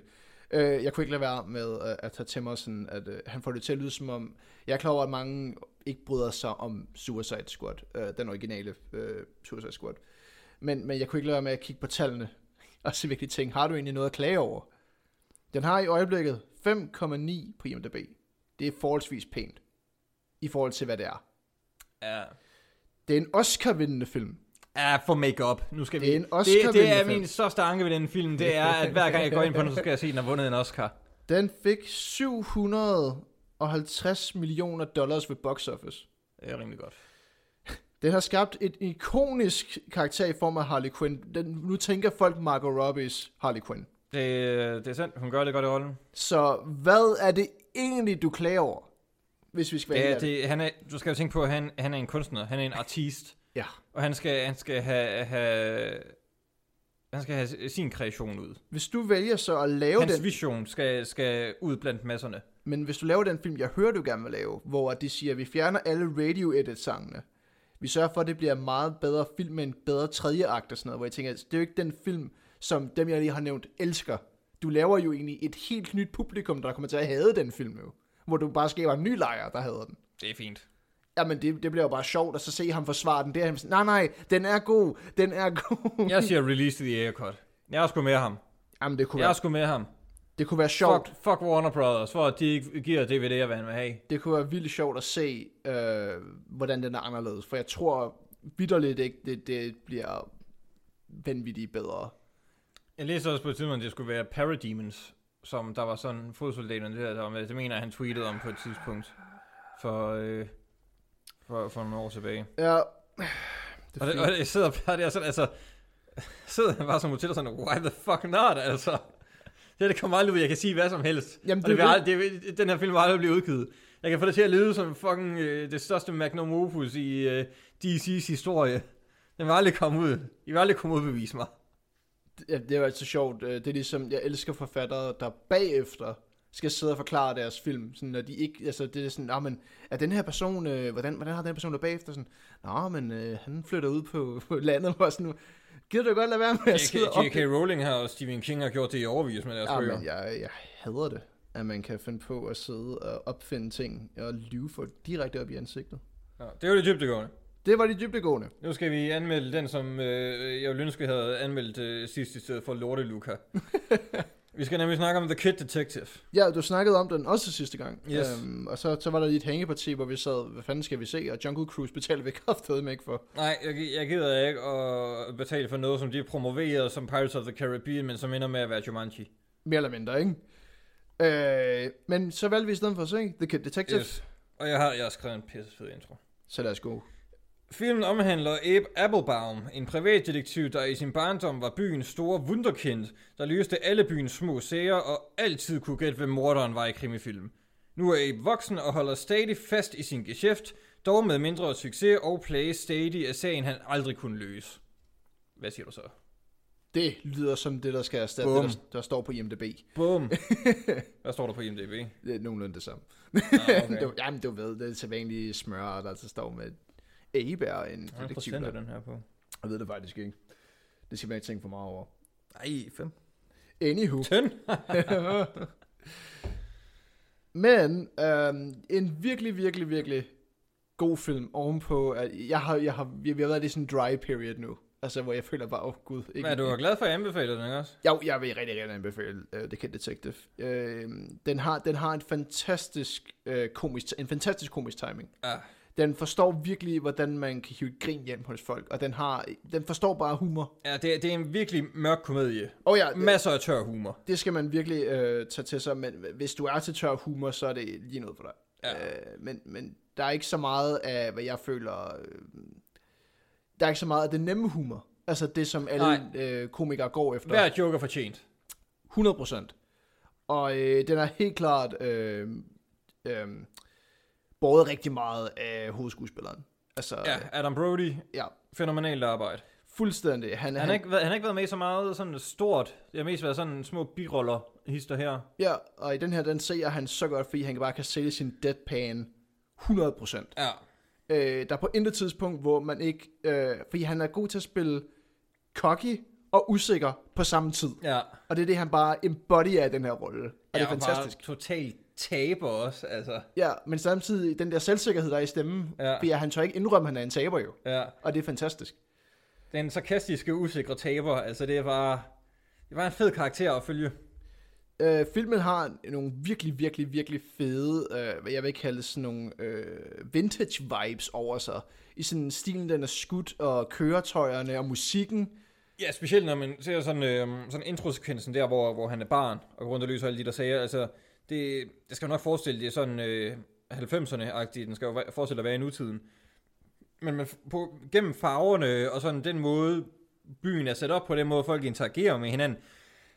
Øh, jeg kunne ikke lade være med at, at tage til mig sådan, at øh, han får det til at lyde som om, jeg er klar over, at mange ikke bryder sig om Suicide Squad, øh, den originale øh, Suicide Squad. Men, men jeg kunne ikke lade være med at kigge på tallene, og se virkelig ting, har du egentlig noget at klage over? Den har i øjeblikket 5,9 på IMDb. Det er forholdsvis pænt, i forhold til hvad det er. Ja. Det er en Oscar-vindende film. Ja, for make-up. Nu skal Det er vi... en det, Oscar-vindende det er film. min største anke ved den film, det er, at hver gang jeg går ind på den, så skal jeg se, at den har vundet en Oscar. Den fik 750 millioner dollars ved box office. Det er rimelig godt. Den har skabt et ikonisk karakter i form af Harley Quinn. Den, nu tænker folk Margot Robbies Harley Quinn. Det, det er sandt, hun gør det godt i rollen. Så hvad er det egentlig, du klager over? Hvis vi skal være Det, helt ærlige? det, han er, du skal jo tænke på, at han, han er en kunstner, han er en artist, Ja. og han skal, han skal have, have, han skal have sin kreation ud. Hvis du vælger så at lave Hans den, vision skal, skal ud blandt masserne. Men hvis du laver den film, jeg hører, du gerne vil lave, hvor de siger, at vi fjerner alle radio edit sangene. Vi sørger for, at det bliver en meget bedre film med en bedre tredje akt og sådan noget, hvor jeg tænker, det er jo ikke den film, som dem, jeg lige har nævnt, elsker. Du laver jo egentlig et helt nyt publikum, der kommer til at hade den film jo. Hvor du bare skaber en ny lejr, der hader den. Det er fint. Jamen, det, det bliver jo bare sjovt at så se ham forsvare den. Det er han nej, nej, den er god, den er god. Jeg siger release the air cut. Jeg er sgu med ham. Jamen, det kunne, Jeg er sgu med ham. Det kunne være sjovt. Fuck, fuck Warner Brothers, for at de ikke giver DVD'er, hvad han vil have. Det kunne være vildt sjovt at se, øh, hvordan den er anderledes. For jeg tror vidderligt ikke, det, det bliver vanvittigt bedre. Jeg læste også på et tidspunkt, at det skulle være Parademons, som der var sådan fodsoldaterne der, der var med. Det mener jeg, han tweetede om på et tidspunkt for, øh, for, for nogle år tilbage. Ja, det Og, det, og jeg sidder bare der sådan, altså, sidder han bare som hotel og sådan, why the fuck not, altså. Det, her, det kommer aldrig ud, jeg kan sige hvad som helst. Jamen, og det det er vil aldrig, det, den her film vil aldrig blive udgivet. Jeg kan få det til at lyde som fucking øh, det største magnum opus i øh, DC's historie. Den vil aldrig komme ud. I vil aldrig komme ud og bevise mig. Ja, det er jo altid sjovt. Øh, Det er ligesom, jeg elsker forfattere, der bagefter skal sidde og forklare deres film. Sådan, når de ikke, altså det er sådan, nah, men er den her person, øh, hvordan, hvordan har den person der bagefter? Sådan, Nå, men øh, han flytter ud på, på landet, og sådan, gider du godt lade være med at sidde og J.K. Rowling her og Stephen King har gjort det i overvis med deres Ja, bøger. men jeg, jeg hader det, at man kan finde på at sidde og opfinde ting og lyve for direkte op i ansigtet. Ja, det var det dybdegående. Det var de dybdegående. Nu skal vi anmelde den, som øh, jeg ville ønske, havde anmeldt øh, sidst i stedet for Lorte Luca. vi skal nemlig snakke om The Kid Detective. Ja, du snakkede om den også sidste gang. Yes. Øhm, og så, så var der lige et hængeparti, hvor vi sad, hvad fanden skal vi se? Og Jungle Cruise betalte vi kraftedeme ikke for. Nej, jeg, jeg gider ikke at betale for noget, som de promoverer som Pirates of the Caribbean, men som ender med at være Jumanji. Mere eller mindre, ikke? Øh, men så valgte vi i stedet for at se The Kid Detective. Yes. Og jeg har, jeg har skrevet en pisse fed intro. Så lad os gå. Filmen omhandler Abe Applebaum, en privatdetektiv, der i sin barndom var byens store wunderkind, der løste alle byens små sager og altid kunne gætte, hvem morderen var i krimifilm. Nu er Abe voksen og holder stadig fast i sin geschæft, dog med mindre succes og plage stadig af sagen, han aldrig kunne løse. Hvad siger du så? Det lyder som det, der skal erstatte det, der, der står på IMDb. Bum. Hvad står der på IMDb? Det er nogenlunde det samme. Ah, okay. det, jamen, du ved, det er sædvanlige smør, der står med Abe er en detektiv. der. den her på? Jeg ved det faktisk ikke. Det skal man ikke tænke for meget over. Ej, 5. Anywho. Tynd. Men øhm, en virkelig, virkelig, virkelig god film ovenpå, at jeg har, jeg har, vi har været i sådan en dry period nu. Altså, hvor jeg føler bare, åh oh, gud. Men er du glad for at anbefale den, ikke også? Jo, jeg vil rigtig, rigtig anbefale uh, The Kid Detective. Uh, den, har, den har en fantastisk, uh, komisk, en fantastisk komisk timing. Ja. Den forstår virkelig, hvordan man kan hive grin hjem hos folk, og den, har, den forstår bare humor. Ja, det, det er en virkelig mørk komedie. Og ja, Masser af tør humor. det skal man virkelig uh, tage til sig, men hvis du er til tør humor, så er det lige noget for dig. Ja. Uh, men, men der er ikke så meget af, hvad jeg føler, uh, der er ikke så meget af det nemme humor. Altså det, som alle uh, komikere går efter. Hver joker fortjent. 100%. Og øh, den er helt klart øh, øh, båret rigtig meget af hovedskuespilleren. Altså, Ja, ja. Adam Brody. ja, Fænomenalt arbejde. fuldstændig. Han, Han han, har, ikke, været- han har ikke været med i så meget sådan stort. Det har mest været sådan små biroller, hister her. Ja, og i den her, den ser han så godt, fordi han bare kan sælge sin deadpan 100%. Ja. Øh, der er på intet tidspunkt, hvor man ikke... Øh, fordi han er god til at spille cocky og usikker på samme tid. Ja. Og det er det, han bare embodyer af den her rolle. Og det er fantastisk. Bare totalt taber også, altså. Ja, men samtidig den der selvsikkerhed, der er i stemmen, Ja. fordi han tør ikke indrømme, at han er en taber jo. Ja. Og det er fantastisk. Den sarkastiske, usikre taber, altså det er bare... Det var en fed karakter at følge. Øh, filmen har nogle virkelig, virkelig, virkelig fede, øh, hvad jeg vil kalde sådan nogle øh, vintage vibes over sig. I sådan stilen, den er skudt, og køretøjerne og musikken. Ja, specielt når man ser sådan, øh, sådan introsekvensen der, hvor, hvor han er barn, og går rundt og løser alle de der sager. Altså, det, det skal jo nok forestille, det er sådan øh, 90'erne-agtigt, den skal jo forestille at være i nutiden. Men man, på, gennem farverne og sådan den måde, byen er sat op på, den måde folk interagerer med hinanden.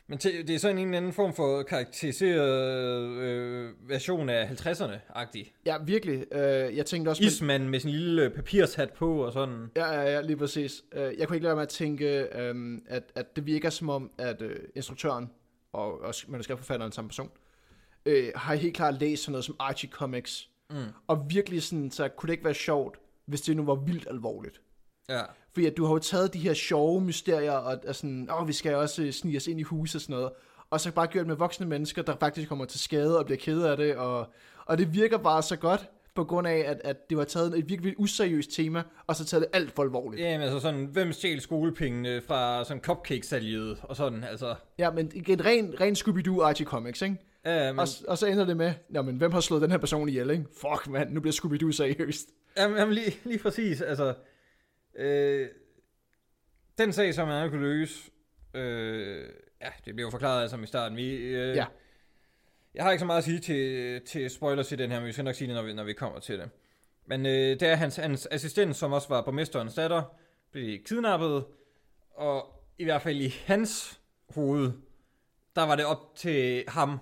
Men til, det er sådan en eller anden form for karakteriseret øh, version af 50'erne-agtig. Ja, virkelig. Øh, jeg tænkte også... Ismand med sin lille papirshat på og sådan. Ja, ja, ja, lige præcis. Øh, jeg kunne ikke lade med at tænke, øhm, at, at det virker som om, at øh, instruktøren og, og manuskriptforfatteren samme person, øh, har helt klart læst sådan noget som Archie Comics. Mm. Og virkelig sådan, så kunne det ikke være sjovt, hvis det nu var vildt alvorligt. Ja. Fordi at du har jo taget de her sjove mysterier, og, og sådan, åh, vi skal også øh, snige os ind i hus og sådan noget, og så bare gjort med voksne mennesker, der faktisk kommer til skade og bliver ked af det, og, og det virker bare så godt, på grund af, at, at det var taget et virkelig useriøst tema, og så taget det alt for alvorligt. Ja, men altså sådan, hvem stjal skolepengene fra sådan cupcake-salget og sådan, altså. Ja, men igen, ren, ren Scooby-Doo Archie Comics, ikke? Men, Og, og så ender det med, nå, men hvem har slået den her person ihjel, ikke? Fuck, mand, nu bliver Scooby-Doo seriøst. jamen, jamen lige, lige præcis, altså. Øh, den sag, som man kunne løse, øh, ja, det blev jo forklaret altså i starten. Vi, øh, Ja. Jeg har ikke så meget at sige til, til spoilers i den her, men vi skal nok sige det, når vi, når vi kommer til det. Men øh, det er hans, hans assistent, som også var borgmesterens datter, blev kidnappet, og i hvert fald i hans hoved, der var det op til ham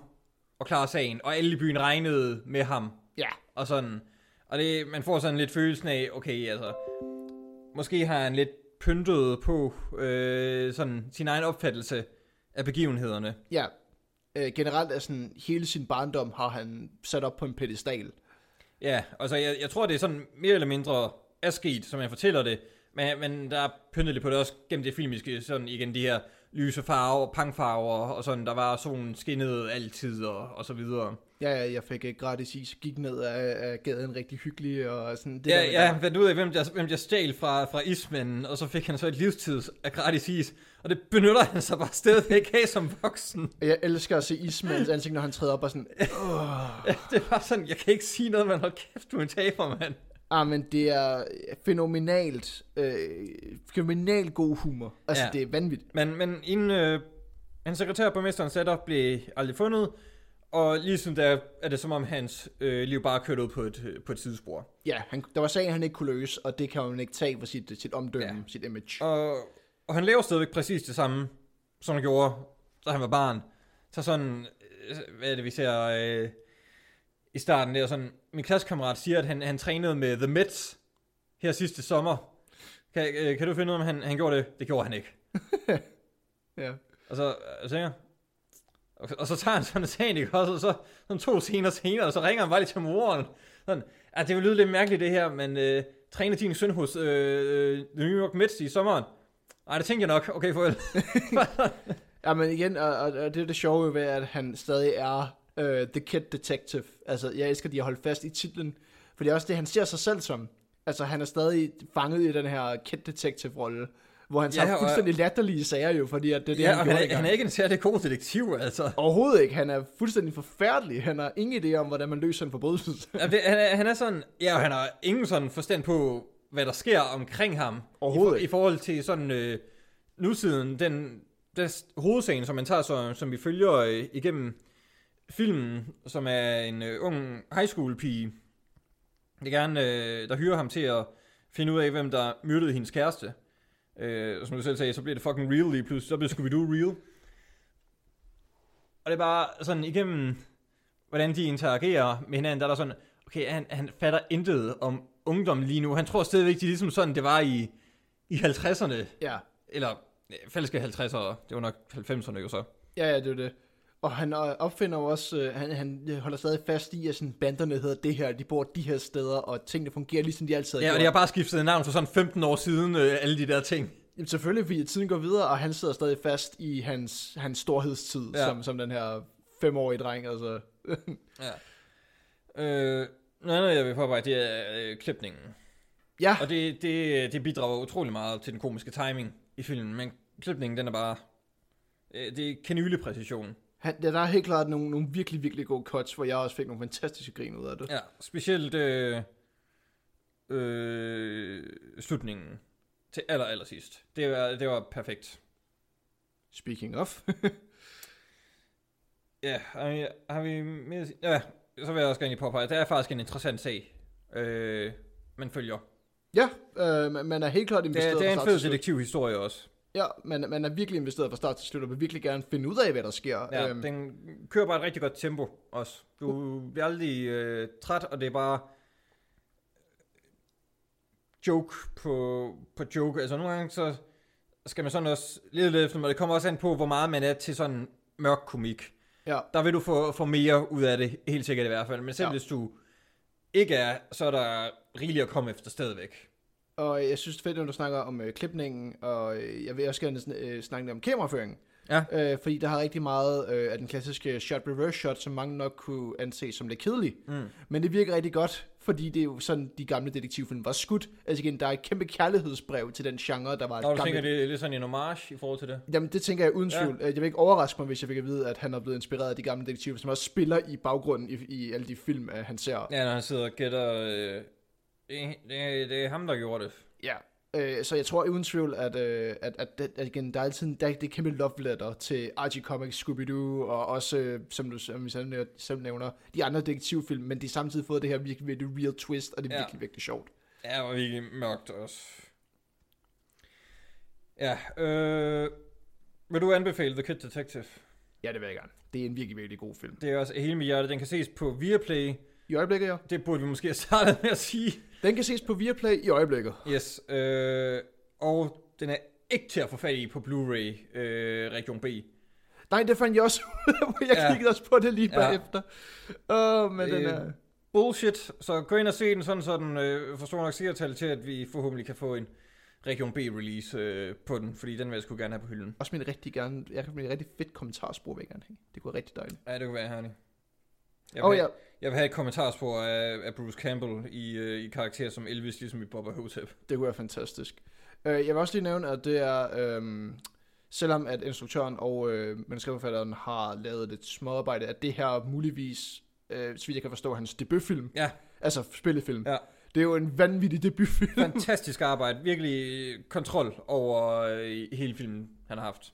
at klare sagen, og alle i byen regnede med ham, Ja, og sådan. Og det, man får sådan lidt følelsen af, okay, altså, måske har han lidt pyntet på øh, sådan sin egen opfattelse af begivenhederne. ja. Øh, generelt er sådan, hele sin barndom har han sat op på en pedestal. Ja, altså jeg, jeg tror, det er sådan mere eller mindre er sket, som jeg fortæller det, men, men der er pyntet lidt på det også gennem det filmiske, sådan igen de her lyse farver, pangfarver og sådan, der var solen skinnede altid og, og så videre. Ja, ja, jeg fik øh, gratis is, gik ned af, af gaden rigtig hyggelig, og sådan det Ja, der, ja, fandt ud af, hvem der, hvem der stjal fra, fra ismanden, og så fik han så et livstids af gratis is, og det benytter han sig bare stadigvæk af som voksen. Jeg elsker at se Ismans ansigt, når han træder op og sådan, Ja, det var sådan, jeg kan ikke sige noget, men hold kæft, du er en taber, mand. Ah, men det er fænomenalt, øh, fænomenalt god humor. Altså, Ja. det er vanvittigt. Men, men inden, øh, Hans sekretær på mesterens datter blev aldrig fundet, og lige siden der er det som om hans øh, liv bare kørt ud på et, øh, på et sidespor. Ja, han, der var sagen, han ikke kunne løse, og det kan man ikke tage for sit, sit omdømme, ja. Sit image. Og, og han laver stadigvæk præcis det samme, som han gjorde, da han var barn. Så sådan, øh, hvad er det vi ser øh, i starten der, sådan, min klassekammerat siger, at han, han trænede med The Mets her sidste sommer. Kan, øh, kan du finde ud af, om han, han gjorde det? Det gjorde han ikke. Ja. Og så, er du sikker? Og, og så tager han sådan en sagen, ikke også? Og så sådan to scener senere, og så ringer han bare lige til moren. Sådan, at det vil lyde lidt mærkeligt det her, men øh, træner din søn hos øh, øh, New York Mets i sommeren? Nej, det tænker jeg nok. Okay, farvel. Ja, men igen, og, og, og det er det sjove ved, at han stadig er uh, The Kid Detective. Altså, jeg elsker, at de har holdt fast i titlen, for det er også det, han ser sig selv som. Altså, han er stadig fanget i den her Kid Detective-rolle, hvor han Ja, tager og- fuldstændig latterlige sager jo, fordi at det er det, ja, han han, engang. han er ikke en særlig god detektiv, altså. Overhovedet ikke. Han er fuldstændig forfærdelig. Han har ingen idé om, hvordan man løser en forbrydelse. Ja, det, han, er, han er sådan, ja, han har ingen sådan forstand på, hvad der sker omkring ham. Overhovedet I, for. I forhold til sådan øh, nusiden, den, den hovedsagen, som man tager, så, som vi følger øh, igennem filmen, som er en øh, ung high school pige, der gerne, øh, der hyrer ham til at finde ud af, hvem der myrdede hendes kæreste. Øh, og som du selv sagde, så bliver det fucking real lige pludselig. Så bliver Scooby-Doo real. Og det er bare sådan igennem, hvordan de interagerer med hinanden, der er der sådan, okay, han, han fatter intet om ungdom lige nu. Han tror stadigvæk, det er ligesom sådan, det var i, i 50'erne. ja. Eller falske 50'ere. Det var nok 90'erne jo så. Ja, ja, det er det. Og han øh, opfinder jo også, øh, han, han holder stadig fast i, at sådan, banderne hedder det her, de bor de her steder, og tingene fungerer ligesom de altid har Ja, og de har bare skiftet navn for sådan 15 år siden, øh, alle de der ting. Jamen, selvfølgelig, fordi tiden går videre, og han sidder stadig fast i hans, hans storhedstid, ja. Som, som den her femårige dreng, altså. Ja. Øh, noget andet, jeg vil påpege, det er øh, klipningen. ja, Og det, det, det bidrager utrolig meget til den komiske timing i filmen, men klipningen, den er bare... Øh, det er kanylepræcision. Han, ja, der er helt klart nogle, nogle virkelig, virkelig gode cuts, hvor jeg også fik nogle fantastiske grin ud af det. Ja, specielt øh, øh, slutningen til aller, aller sidst. Det var, det var perfekt. Speaking of. Ja, har vi, har vi mere? Ja, så vil jeg også gerne lige påpege, at det er faktisk en interessant sag, øh, man følger. ja, øh, man- er helt klart Det investeret er, det er en fed detektivhistorie også. Ja, man, man er virkelig investeret fra start til slut, og vil virkelig gerne finde ud af, hvad der sker. Ja, Øhm, den kører bare et rigtig godt tempo også. Du bliver aldrig øh, træt, og det er bare joke på, på joke. Altså nogle gange så skal man sådan også lede lidt efter, men det kommer også an på, hvor meget man er til sådan mørk komik. ja, Der vil du få, få mere ud af det, helt sikkert i hvert fald. Men selv Ja. hvis du ikke er, så er der rigeligt at komme efter stadigvæk. Og jeg synes det er fedt, når du snakker om øh, klipningen, og øh, jeg vil også gerne sn- øh, snakke lidt om kameraføringen. Ja. Øh, fordi der har rigtig meget øh, af den klassiske shot-reverse shot, som mange nok kunne anse som lidt kedelig. Mm. Men det virker rigtig godt, fordi det er jo sådan, de gamle detektivfilm var skudt. Altså igen, der er et kæmpe kærlighedsbrev til den genre, der var Når du gamle... tænker, det er lidt sådan en homage i forhold til det. Jamen, det tænker jeg uden tvivl. Ja. Jeg vil ikke overraske mig, hvis jeg fik at vide, at han er blevet inspireret af de gamle detektiver, som også spiller i baggrunden i, i alle de film, øh, han ser. Ja, når han sidder og gætter... Øh, det, det, det er ham, der gjorde det. Ja. Øh, så jeg tror uden tvivl, at, øh, at, at, at, at igen, der er altid der er det kæmpe love letter til Archie Comics, Scooby-Doo, og også, øh, som du som vi selv nævner- selv nævner, de andre detektivfilm, men de har samtidig fået det her virkelig, virkelig real twist, og det er Ja. virkelig, virkelig sjovt. Ja, var virkelig mørkt også. Ja, øh, vil du anbefale The Kid Detective? Ja, det vil jeg gerne. Det er en virkelig, virkelig god film. Det er også hele mit hjerte. Den kan ses på Viaplay. I øjeblikket, ja. Det burde vi måske have startet med at sige. Den kan ses på Viaplay i øjeblikket. Yes, øh, og den er ikke til at få fat i på Blu-ray øh, Region B. Nej, det fandt jeg også jeg Ja. kiggede også på det lige Ja. bagefter. Åh, oh, men den Øh, er... Bullshit, så gå ind og se den, sådan så den øh, får stor nok seertal til, at vi forhåbentlig kan få en Region B-release øh, på den, fordi den vil jeg sgu gerne have på hylden. Også et rigtig gerne, jeg kan et rigtig fedt kommentarspor, vil jeg gerne have. Det kunne være rigtig dejligt. Ja, det kunne være herligt. Jeg vil, oh, have, ja, jeg vil have et kommentarspor af, af Bruce Campbell i, øh, i karakter som Elvis, ligesom i Boba Hotep. det kunne være fantastisk. Uh, jeg vil også lige nævne, at det er, um, selvom at instruktøren og uh, manuskriptforfatteren har lavet lidt småarbejde, at det her muligvis, uh, så vidt jeg kan forstå, hans debutfilm, Ja, altså spillefilm. Ja. Det er jo en vanvittig debutfilm. fantastisk arbejde. Virkelig kontrol over øh, hele filmen, han har haft.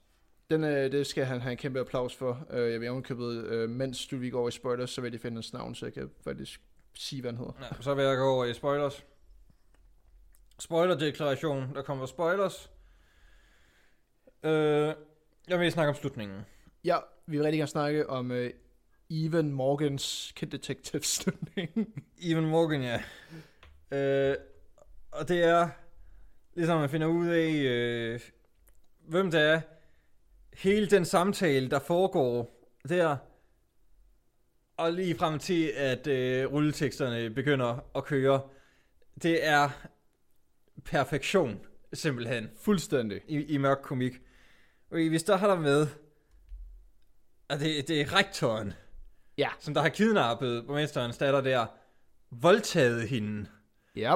Den, øh, det skal han have en kæmpe applaus for. Øh, jeg vil ovenkøbet, øh, mens du vi går over i spoilers, så vil jeg finde hans navn, så jeg kan faktisk sige, hvad han hedder. Ja, så vil jeg gå over i spoilers. Spoiler-deklaration. Der kommer spoilers. Øh, jeg vil snakke om slutningen. Ja, vi vil rigtig gerne snakke om øh, Evan Morgans Kid Detective slutning. Evan Morgan, ja. Øh, og det er, ligesom man finder ud af, øh, hvem det er, hele den samtale, der foregår der, og lige frem til, at øh, rulleteksterne begynder at køre, det er perfektion, simpelthen, Fuldstændig. i, i mørk komik. Okay, vi starter med, at det, det er rektoren, Ja. som der har kidnappet borgmesterens datter der, voldtaget hende, Ja.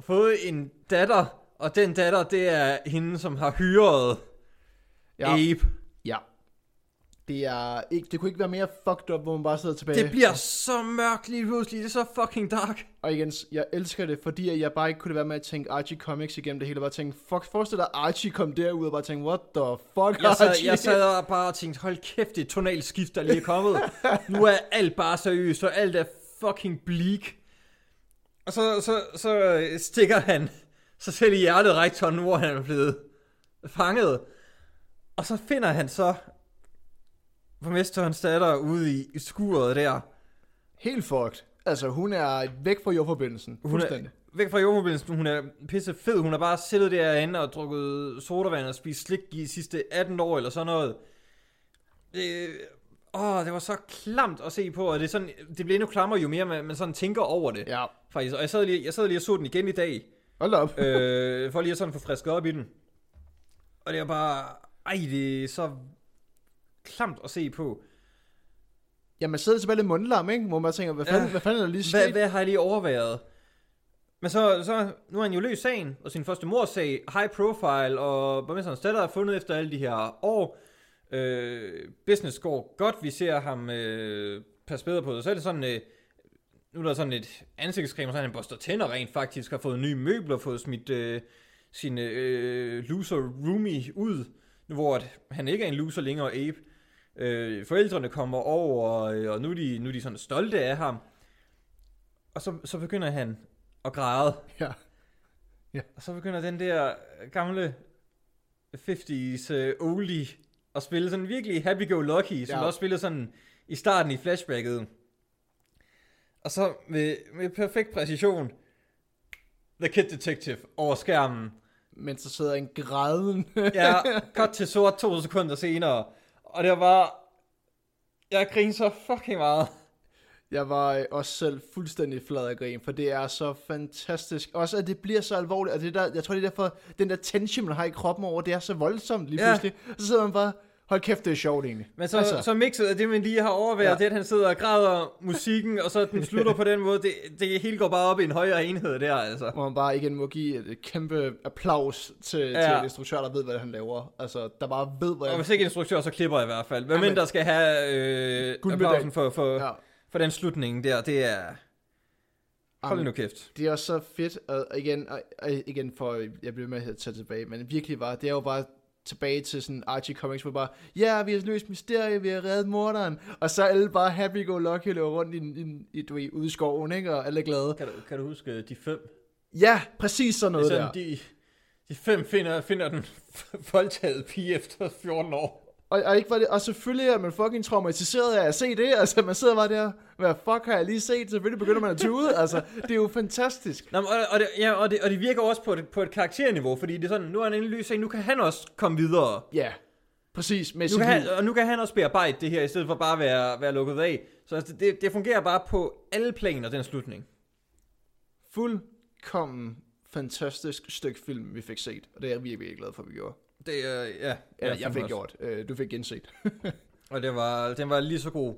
fået en datter, og den datter, det er hende, som har hyret Ja. Abe. ja. Det, er ikke, det kunne ikke være mere fucked up, hvor man bare sidder tilbage. Det bliver så mørkt lige pludselig, det er så fucking dark. Og igen, jeg elsker det, fordi jeg bare ikke kunne være med at tænke Archie Comics igennem det hele, og bare tænke, fuck, forestil dig, Archie kom derud og bare tænke, what the fuck, Jeg sad, Archie? jeg sad og bare tænkte, hold kæft, det et tonalt skift, der lige er kommet. nu er alt bare seriøst, og alt er fucking bleak. Og så, så, så øh, stikker han sig selv i hjertet rektoren, hvor han er blevet fanget. Og så finder han så borgmesterens datter ude i, i skuret der. Helt fucked. Altså, hun er væk fra jordforbindelsen. Hun er væk fra jordmobilen, hun er pisse fed. Hun har bare siddet derinde og drukket sodavand og spist slik de sidste 18 år eller sådan noget. Det, åh, det var så klamt at se på, og det, er sådan, det bliver endnu klammer jo mere man, man sådan tænker over det. Ja. Faktisk. Og jeg sad, lige, jeg sad lige og så den igen i dag, Hold op. øh, for lige at sådan få frisket op i den. Og det er bare, ej, det er så klamt at se på. Ja, man sidder tilbage lidt mundlam, ikke? Hvor man tænker, hvad fanden, Ja. hvad fanden er der lige Hvad, sket? hvad har jeg lige overvejet? Men så, så nu har han jo løst sagen, og sin første mordsag, high profile, og borgmesterens datter er fundet efter alle de her år. Øh, business går godt, vi ser ham øh, passe bedre på det. Så er det sådan, øh, nu er der sådan et ansigtscreme, og så han børster tænder rent faktisk, har fået nye møbler, fået smidt øh, sin øh, loser roomie ud, nu hvor at han ikke er en loser længere, Abe. Øh, forældrene kommer over, øh, og nu er, de, nu er de sådan stolte af ham. Og så, så begynder han at græde. Ja. Og så begynder den der gamle 50's uh, oldie at spille sådan virkelig happy-go-lucky, som Ja. ja. også spillede sådan i starten i flashbacket. Og så med, med perfekt præcision, The Kid Detective over skærmen. Mens der sidder en græden. Ja, cut til sort to sekunder senere. Og det var bare... Jeg grinede så fucking meget. Jeg var øh, også selv fuldstændig flad af grin, for det er så fantastisk. Også at det bliver så alvorligt, og det der, jeg tror det er derfor, den der tension, man har i kroppen over, det er så voldsomt lige Ja. pludselig. Så sidder man bare, hold kæft, det er sjovt egentlig. Men så, altså. så mixet af det, man lige har overværet, Ja. ja. det at han sidder og græder musikken, og så den slutter på den måde, det, det hele går bare op i en højere enhed der, altså. Hvor man bare igen må give et, kæmpe applaus til, ja. Ja. til en instruktør, der ved, hvad han laver. Altså, der bare ved, hvad Og hvis ikke instruktør, så klipper jeg i hvert fald. Hvem Jamen. end der skal have øh, applausen for, for, Ja. ja. for den slutning der, det er... Hold Jamen, nu kæft. Det er også så fedt, og igen, og, og igen for, jeg bliver med at tage tilbage, men virkelig var, det er jo bare tilbage til sådan Archie Comics, hvor bare, ja, vi har løst mysterie, vi har reddet morderen, og så er alle bare happy-go-lucky løber rundt i, i, i, du ved, ude i skoven, ikke, og alle er glade. Kan du, kan du huske de fem? Ja, præcis sådan Det noget er der. sådan, de, de fem finder, finder den voldtaget pige efter 14 år. Og, og, ikke var det, og selvfølgelig er man fucking traumatiseret af at se det, altså man sidder bare der, hvad fuck har jeg lige set, selvfølgelig begynder man at tude, altså det er jo fantastisk. Nå, og, og, det, ja, og, det, og det virker også på et, på et karakterniveau, fordi det er sådan, nu er han endelig lys, nu kan han også komme videre. Ja, præcis, med Nu kan han, og nu kan han også bearbejde det her, i stedet for bare at være, være lukket af. Så altså, det, det fungerer bare på alle planer, den slutning. fuldkommen fantastisk stykke film, vi fik set. Og det er jeg virkelig, virkelig glad for, at vi gjorde. Det er, øh, ja. Eller, jeg fandme fik også. gjort. Øh, du fik genset. Og det var, den var lige så god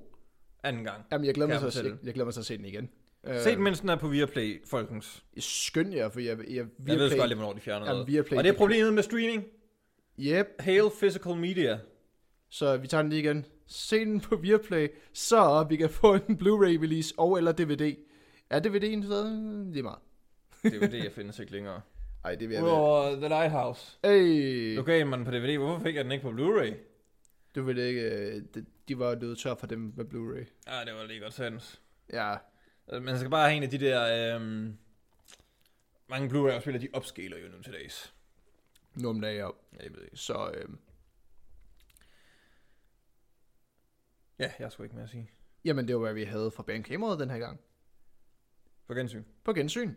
anden gang. Jamen, jeg glæder, mig til jeg jeg, jeg glæder mig til at se den igen. Øh, Se den, mens den er på Viaplay, folkens. Skynd jer, for jeg, jeg, Jeg ved Viaplay- sgu aldrig, hvornår de fjerner Jamen, noget. Viaplay, Og det er problemet med streaming. Yep, Hail Physical Media. så vi tager den lige igen. Se den på Viaplay, så vi kan få en Blu-ray release og eller DVD. Er DVD'en stadig? Det er meget. DVD findes ikke længere. Ej, det vil jeg være. Udover The Lighthouse. Hey, Du gav mig den på DVD. Hvorfor fik jeg den ikke på Blu-ray? du ved ikke, øh, de, de var døde tør for dem med Blu-ray. Ja, det var lige godt sandt. Ja, Altså, Man skal bare have en af de der... Øhm, mange Blu-ray-afspillere, de opscaler jo nu til dags. nu om dagen, ja. Ja, jeg ved ikke. Så øh, Ja, jeg skulle ikke mere at sige. jamen, det var, hvad vi havde fra Banekameraet den her gang. På gensyn. På gensyn.